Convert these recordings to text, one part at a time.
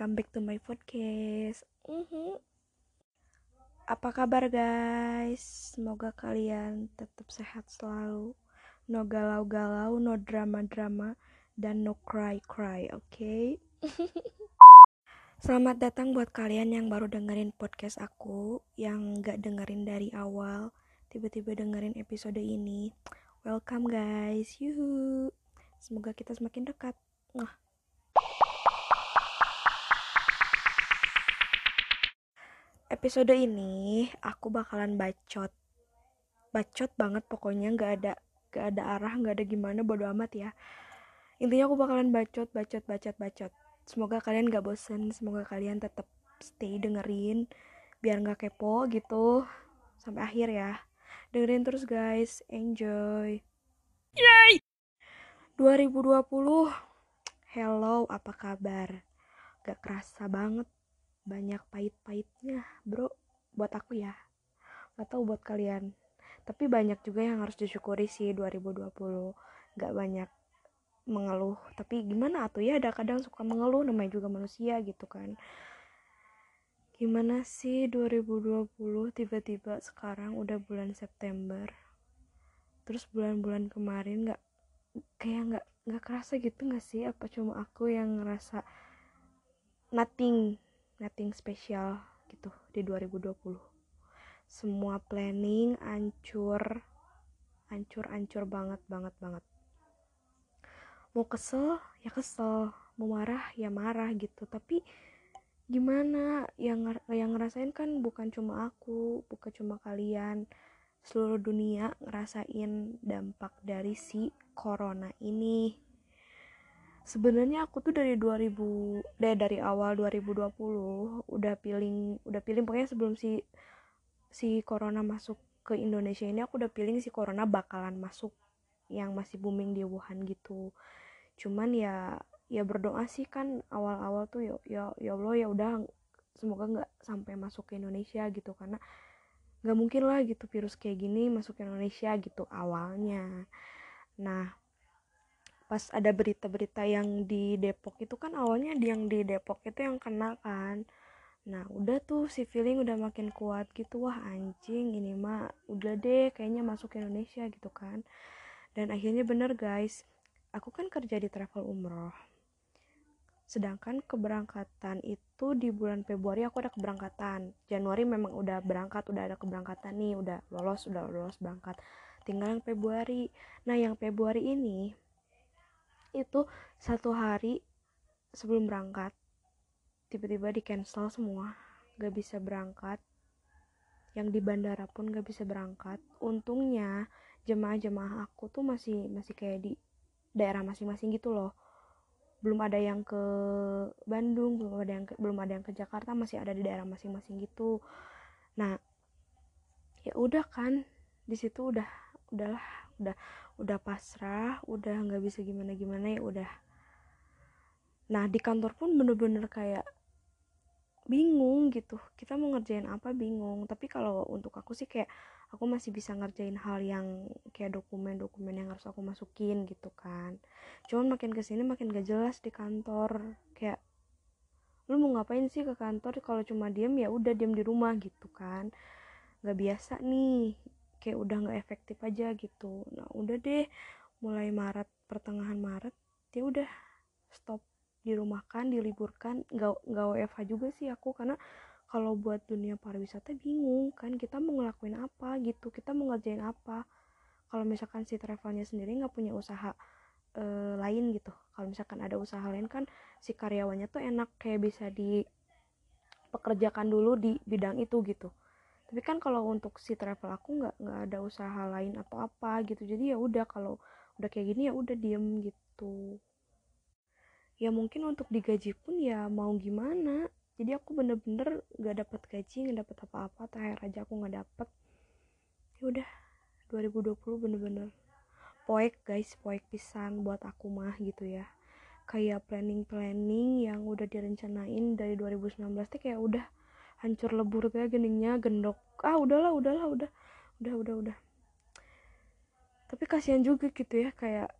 welcome back to my podcast. Mhm. Apa kabar guys? Semoga kalian tetap sehat selalu. No galau-galau, no drama-drama, dan no cry-cry, oke? Selamat datang buat kalian yang baru dengerin podcast aku, yang gak dengerin dari awal, tiba-tiba dengerin episode ini. Welcome guys, yuhu. Semoga kita semakin dekat. Nah. Episode ini aku bakalan bacot. Bacot banget pokoknya nggak ada nggak ada arah nggak ada gimana bodo amat ya. Intinya aku bakalan bacot bacot bacot bacot. Semoga kalian gak bosen, semoga kalian tetap stay dengerin biar nggak kepo gitu sampai akhir ya. Dengerin terus guys, enjoy. Yay! 2020 Hello, apa kabar? Gak kerasa banget banyak pahit-pahitnya bro. Buat aku ya. Gak tahu buat kalian. Tapi banyak juga yang harus disyukuri sih 2020 gak banyak mengeluh. Tapi gimana tuh ya ada kadang suka mengeluh namanya juga manusia gitu kan. Gimana sih 2020 tiba-tiba sekarang udah bulan September? Terus bulan-bulan kemarin gak kayak nggak nggak kerasa gitu nggak sih? Apa cuma aku yang ngerasa nothing nothing spesial gitu di 2020 semua planning ancur ancur ancur banget banget banget. Mau kesel ya kesel. Mau marah ya marah gitu. Tapi gimana? Yang yang ngerasain kan bukan cuma aku bukan cuma kalian. Seluruh dunia ngerasain dampak dari si corona ini sebenarnya aku tuh dari 2000 deh dari awal 2020 udah pilih udah pilih pokoknya sebelum si si corona masuk ke Indonesia ini aku udah pilih si corona bakalan masuk yang masih booming di Wuhan gitu. Cuman ya ya berdoa sih kan awal-awal tuh ya ya ya Allah ya udah semoga nggak sampai masuk ke Indonesia gitu. Karena nggak mungkin lah gitu virus kayak gini masuk ke Indonesia gitu awalnya. Nah pas ada berita-berita yang di Depok itu kan awalnya yang di Depok itu yang kena kan. Nah udah tuh si feeling udah makin kuat gitu. Wah anjing ini mah udah deh kayaknya masuk Indonesia gitu kan. Dan akhirnya bener guys aku kan kerja di travel umroh. Sedangkan keberangkatan itu di bulan Februari aku ada keberangkatan. Januari memang udah berangkat udah ada keberangkatan nih udah lolos udah lolos berangkat. Tinggal yang Februari. Nah yang Februari ini itu satu hari sebelum berangkat tiba-tiba di cancel semua gak bisa berangkat. Yang di bandara pun gak bisa berangkat. Untungnya jemaah-jemaah aku tuh masih masih kayak di daerah masing-masing gitu loh. Belum ada yang ke Bandung belum ada yang ke, belum ada yang ke Jakarta masih ada di daerah masing-masing gitu. Nah ya udah kan di situ udah udahlah udah udah pasrah udah nggak bisa gimana gimana ya udah. Nah di kantor pun bener-bener kayak bingung gitu. Kita mau ngerjain apa bingung. Tapi kalau untuk aku sih kayak aku masih bisa ngerjain hal yang kayak dokumen-dokumen yang harus aku masukin gitu kan. Cuman makin ke sini makin gak jelas di kantor. Kayak lu mau ngapain sih ke kantor? Kalau cuma diem ya udah diem di rumah gitu kan. Nggak biasa nih kayak udah nggak efektif aja gitu. Nah udah deh mulai Maret pertengahan Maret dia udah stop dirumahkan diliburkan. Nggak nggak WFH juga sih aku karena kalau buat dunia pariwisata bingung kan kita mau ngelakuin apa gitu kita mau ngerjain apa. Kalau misalkan si travelnya sendiri nggak punya usaha e, lain gitu. Kalau misalkan ada usaha lain kan si karyawannya tuh enak kayak bisa dipekerjakan dulu di bidang itu gitu tapi kan kalau untuk si travel aku nggak nggak ada usaha lain atau apa gitu. Jadi ya udah kalau udah kayak gini ya udah diem gitu. Ya mungkin untuk digaji pun ya mau gimana. Jadi aku bener-bener nggak dapat gaji nggak dapat apa-apa. Terakhir aja aku nggak dapet. Ya udah 2020 bener-bener poek guys poek pisan buat aku mah gitu ya. Kayak planning-planning yang udah direncanain dari 2019 tuh kayak udah hancur lebur kayak geningnya gendok. Ah udahlah udahlah udah. Udah udah udah. Tapi kasihan juga gitu ya kayak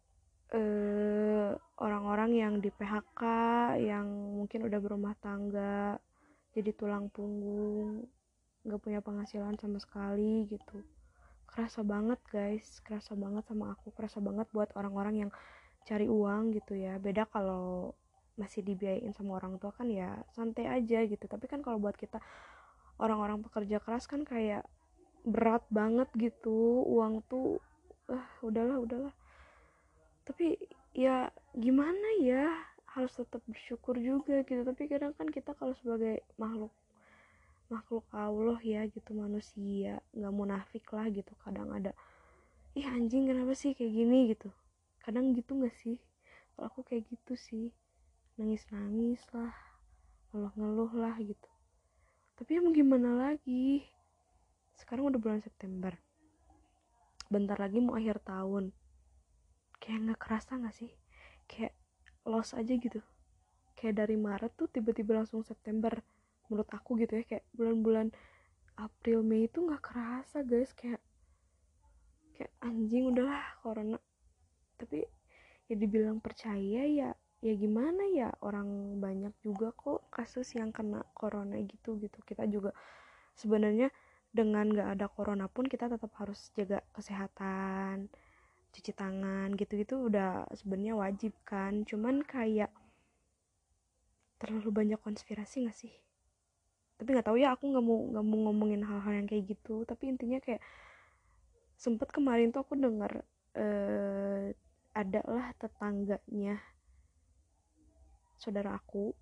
eh, orang-orang yang di PHK yang mungkin udah berumah tangga jadi tulang punggung nggak punya penghasilan sama sekali gitu. Kerasa banget guys. Kerasa banget sama aku. Kerasa banget buat orang-orang yang cari uang gitu ya. Beda kalau masih dibiayain sama orang tua kan ya santai aja gitu. Tapi kan kalau buat kita orang-orang pekerja keras kan kayak berat banget gitu. Uang tuh ah udahlah udahlah. Tapi ya gimana ya? Harus tetap bersyukur juga gitu. Tapi kadang kan kita kalau sebagai makhluk makhluk Allah ya gitu manusia nggak munafik lah gitu. Kadang ada ih anjing kenapa sih kayak gini? gitu. Kadang gitu nggak sih? Kalau aku kayak gitu sih nangis nangis lah ngeluh ngeluh lah gitu. Tapi ya mau gimana lagi? Sekarang udah bulan September. Bentar lagi mau akhir tahun. Kayak nggak kerasa nggak sih? Kayak lost aja gitu. Kayak dari Maret tuh tiba-tiba langsung September menurut aku gitu ya. Kayak bulan-bulan April Mei itu nggak kerasa guys. Kayak kayak anjing udahlah corona. Tapi ya dibilang percaya ya ya gimana ya orang banyak juga kok kasus yang kena corona gitu gitu. Kita juga sebenarnya dengan nggak ada corona pun kita tetap harus jaga kesehatan cuci tangan gitu-gitu udah sebenarnya wajib kan. Cuman kayak terlalu banyak konspirasi gak sih? Tapi nggak tahu ya aku nggak mau nggak mau ngomongin hal-hal yang kayak gitu. Tapi intinya kayak sempet kemarin tuh aku dengar uh, ada lah tetangganya saudara aku.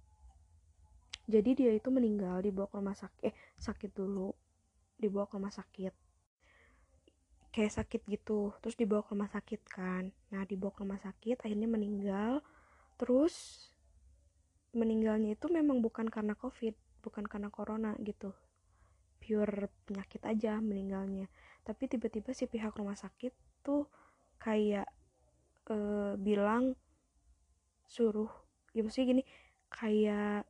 Jadi dia itu meninggal dibawa ke rumah sakit eh sakit dulu. Dibawa ke rumah sakit. Kayak sakit gitu terus dibawa ke rumah sakit kan. Nah dibawa ke rumah sakit akhirnya meninggal. Terus meninggalnya itu memang bukan karena covid bukan karena corona gitu. Pure penyakit aja meninggalnya. Tapi tiba-tiba si pihak rumah sakit tuh kayak e, bilang suruh ya maksudnya gini kayak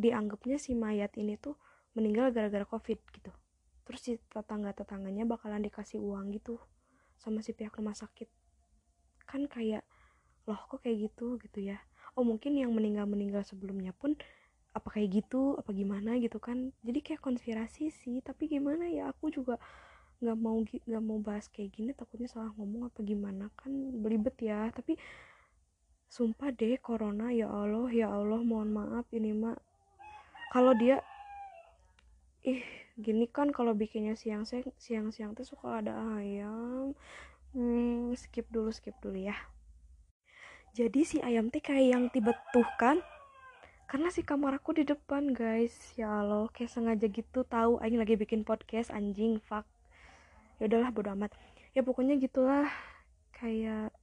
dianggapnya si mayat ini tuh meninggal gara-gara covid gitu. Terus si tetangga-tetangganya bakalan dikasih uang gitu sama si pihak rumah sakit. Kan kayak loh kok kayak gitu? Gitu ya. Oh mungkin yang meninggal meninggal sebelumnya pun apa kayak gitu apa gimana gitu kan. Jadi kayak konspirasi sih tapi gimana ya? Aku juga nggak mau nggak mau bahas kayak gini takutnya salah ngomong apa gimana kan belibet ya. Tapi sumpah deh corona ya Allah ya Allah mohon maaf ini mak. Kalau dia ih gini kan kalau bikinnya siang siang siang siang tuh suka ada ayam. Hmm, skip dulu skip dulu ya. Jadi si ayam teh kayak yang tiba tuh kan? Karena si kamar aku di depan guys. Ya Allah kayak sengaja gitu tahu aing lagi bikin podcast anjing fuck. Ya udahlah bodo amat. Ya pokoknya gitulah. Kayak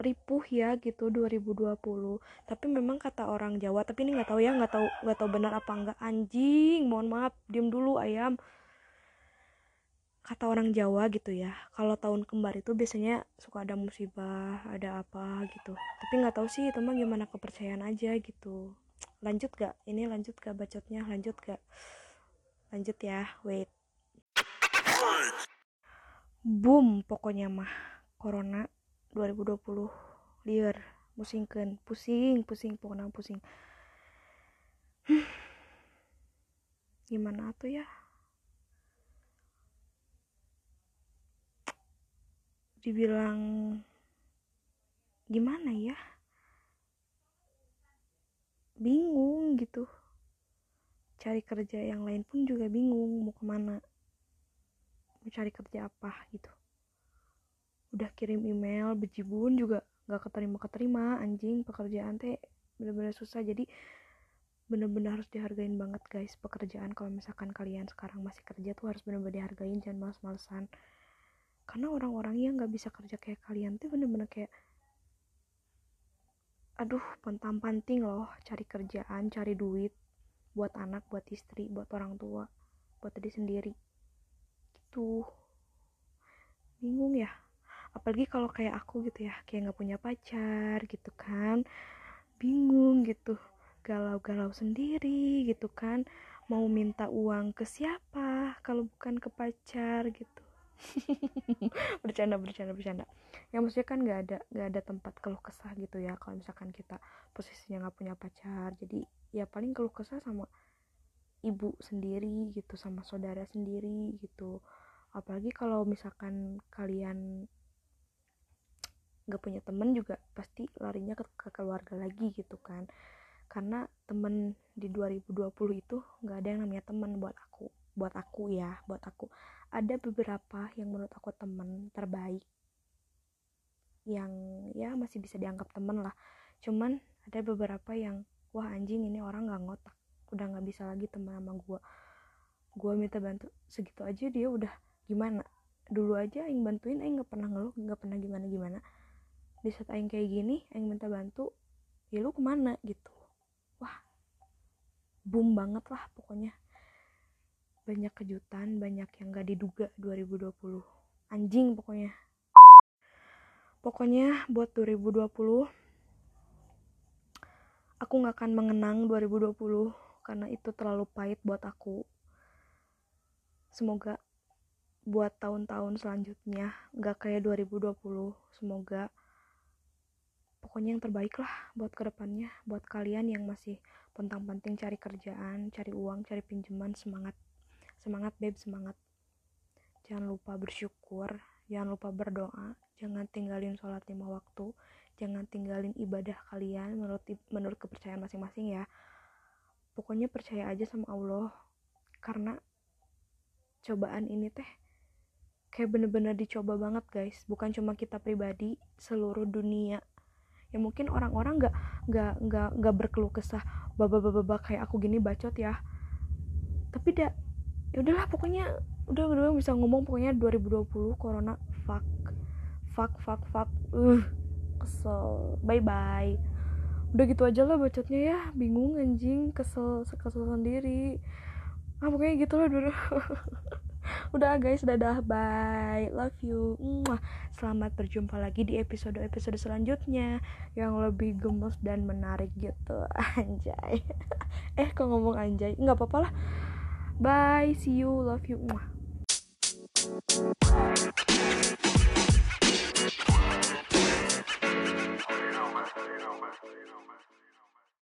ripuh ya gitu 2020 tapi memang kata orang Jawa tapi ini nggak tahu ya nggak tahu nggak tahu benar apa enggak anjing mohon maaf diem dulu ayam. Kata orang Jawa gitu ya kalau tahun kembar itu biasanya suka ada musibah ada apa gitu. Tapi nggak tahu sih itu mah gimana kepercayaan aja gitu. Lanjut gak ini lanjut gak bacotnya? Lanjut gak lanjut ya wait. Boom pokoknya mah corona 2020 liar musingkan pusing pusing pokoknya pusing. Gimana tuh ya? Dibilang gimana ya? Bingung gitu. Cari kerja yang lain pun juga bingung mau ke mana? Mau cari kerja apa gitu udah kirim email bejibun juga gak keterima keterima anjing pekerjaan teh bener-bener susah. Jadi bener-bener harus dihargain banget guys pekerjaan. Kalau misalkan kalian sekarang masih kerja tuh harus bener-bener dihargain jangan males-malesan. Karena orang-orang yang gak bisa kerja kayak kalian tuh bener-bener kayak aduh pentang panting loh cari kerjaan cari duit buat anak buat istri buat orang tua buat diri sendiri. Gitu. Bingung ya apalagi kalau kayak aku gitu ya kayak nggak punya pacar gitu kan bingung gitu galau-galau sendiri gitu kan mau minta uang ke siapa kalau bukan ke pacar gitu. Bercanda bercanda bercanda. Ya maksudnya kan nggak ada nggak ada tempat keluh kesah gitu ya kalau misalkan kita posisinya nggak punya pacar. Jadi ya paling keluh kesah sama ibu sendiri gitu sama saudara sendiri gitu. Apalagi kalau misalkan kalian nggak punya temen juga pasti larinya ke, ke keluarga lagi gitu kan. Karena temen di 2020 itu nggak ada yang namanya temen buat aku buat aku ya buat aku. Ada beberapa yang menurut aku temen terbaik yang ya masih bisa dianggap temen lah. Cuman ada beberapa yang wah anjing ini orang nggak ngotak udah nggak bisa lagi teman sama gue gue minta bantu segitu aja dia udah gimana? Dulu aja aing bantuin aing nggak pernah ngeluh nggak pernah gimana gimana di saat aing kayak gini aing minta bantu ya lu ke mana gitu. Wah boom banget lah pokoknya. Banyak kejutan banyak yang gak diduga 2020 anjing pokoknya. Pokoknya buat 2020 aku nggak akan mengenang 2020 karena itu terlalu pahit buat aku. Semoga buat tahun-tahun selanjutnya gak kayak 2020 semoga pokoknya yang terbaik lah buat ke depannya buat kalian yang masih pentang-penting cari kerjaan cari uang cari pinjaman semangat semangat beb semangat. Jangan lupa bersyukur jangan lupa berdoa jangan tinggalin sholat lima waktu jangan tinggalin ibadah kalian menurut menurut kepercayaan masing-masing ya. Pokoknya percaya aja sama Allah karena cobaan ini teh kayak bener-bener dicoba banget guys. Bukan cuma kita pribadi seluruh dunia ya mungkin orang-orang nggak nggak nggak nggak berkeluh kesah baba baba baba kayak aku gini bacot ya. Tapi dah ya udahlah pokoknya udah udah bisa ngomong pokoknya 2020 corona fuck fuck fuck fuck uh kesel bye bye udah gitu aja lah bacotnya ya bingung anjing kesel kesel sendiri. Ah pokoknya gitu lah dulu udah guys. Dadah. Bye. Love you. Mwah. selamat berjumpa lagi di episode episode selanjutnya yang lebih gemes dan menarik gitu. Anjay. Eh kok ngomong anjay? Nggak apa-apa lah. Bye. See you. Love you. Mwah. you.